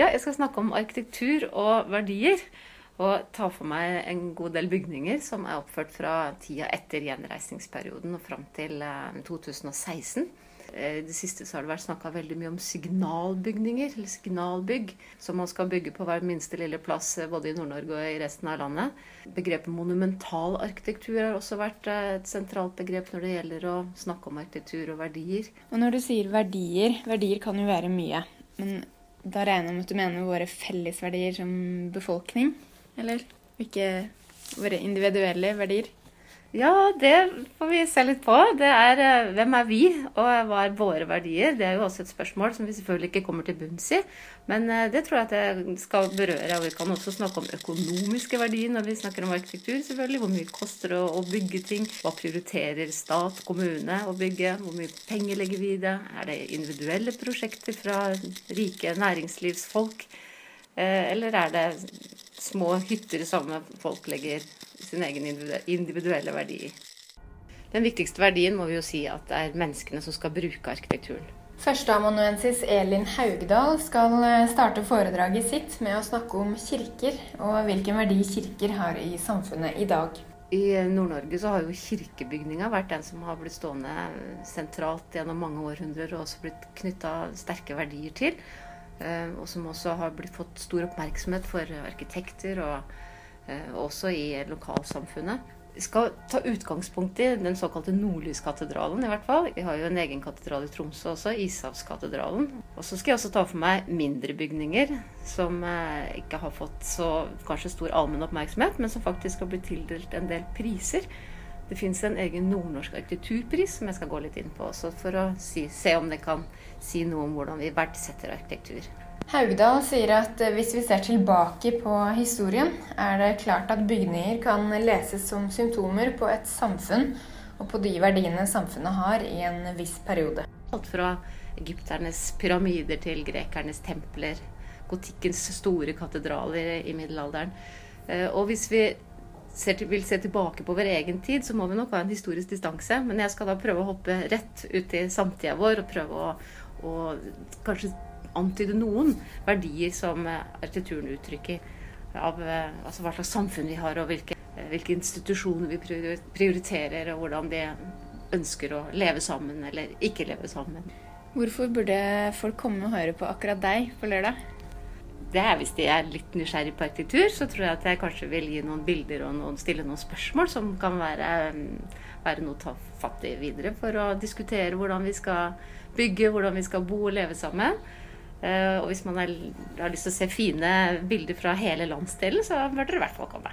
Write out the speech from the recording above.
Ja, jeg skal snakke om arkitektur og verdier. Og ta for meg en god del bygninger som er oppført fra tida etter gjenreisningsperioden og fram til 2016. I det siste så har det vært snakka veldig mye om signalbygninger, eller signalbygg, som man skal bygge på hver minste lille plass både i Nord-Norge og i resten av landet. Begrepet monumental arkitektur har også vært et sentralt begrep når det gjelder å snakke om arkitektur og verdier. Og når du sier verdier, verdier kan jo være mye. Men da regner jeg med at du mener våre fellesverdier som befolkning? Eller ikke våre individuelle verdier? Ja, det får vi se litt på. Det er eh, hvem er vi, og hva er våre verdier? Det er jo også et spørsmål som vi selvfølgelig ikke kommer til bunns i. Men eh, det tror jeg at det skal berøre. Og vi kan også snakke om økonomiske verdier når vi snakker om arkitektur. selvfølgelig. Hvor mye koster det å bygge ting? Hva prioriterer stat, kommune å bygge? Hvor mye penger legger vi i det? Er det individuelle prosjekter fra rike næringslivsfolk? Eh, eller er det små hytter som folk legger sin egen individuelle verdi. Den viktigste verdien må vi jo si at det er menneskene som skal bruke arkitekturen. Førsteamanuensis Elin Haugdal skal eh, starte foredraget sitt med å snakke om kirker, og hvilken verdi kirker har i samfunnet i dag. I Nord-Norge så har jo kirkebygninga vært den som har blitt stående sentralt gjennom mange århundrer, og også blitt knytta sterke verdier til. Eh, og som også har blitt fått stor oppmerksomhet for arkitekter og Eh, også i lokalsamfunnet. Vi skal ta utgangspunkt i den såkalte Nordlyskatedralen, i hvert fall. Vi har jo en egen katedral i Tromsø også, Ishavskatedralen. Og så skal jeg også ta for meg mindre bygninger som eh, ikke har fått så kanskje stor allmenn oppmerksomhet, men som faktisk har blitt tildelt en del priser. Det fins en egen nordnorsk arkitekturpris som jeg skal gå litt inn på også, for å si, se om det kan si noe om hvordan vi verdsetter arkitektur. Haugdal sier at eh, hvis vi ser tilbake på historien, er det klart at bygninger kan leses som symptomer på et samfunn og på de verdiene samfunnet har i en viss periode. Alt fra egypternes pyramider til grekernes templer, gotikkens store katedraler i middelalderen. Eh, og hvis vi til, vil se tilbake på vår egen tid, så må vi nok ha en historisk distanse. Men jeg skal da prøve å hoppe rett ut i samtida vår og prøve å, å kanskje antyde noen verdier som eh, arkitekturen uttrykker. Av eh, altså hva slags samfunn vi har, og hvilke, eh, hvilke institusjoner vi prioriterer, og hvordan de ønsker å leve sammen eller ikke leve sammen. Hvorfor burde folk komme og høre på akkurat deg på lørdag? Det er Hvis de er litt nysgjerrig på arkitektur, så tror jeg at jeg kanskje vil gi noen bilder og noen, stille noen spørsmål som kan være, være noe å ta fatt i videre for å diskutere hvordan vi skal bygge, hvordan vi skal bo og leve sammen. Eh, og hvis man har lyst til å se fine bilder fra hele landsdelen, så bør dere i hvert fall komme.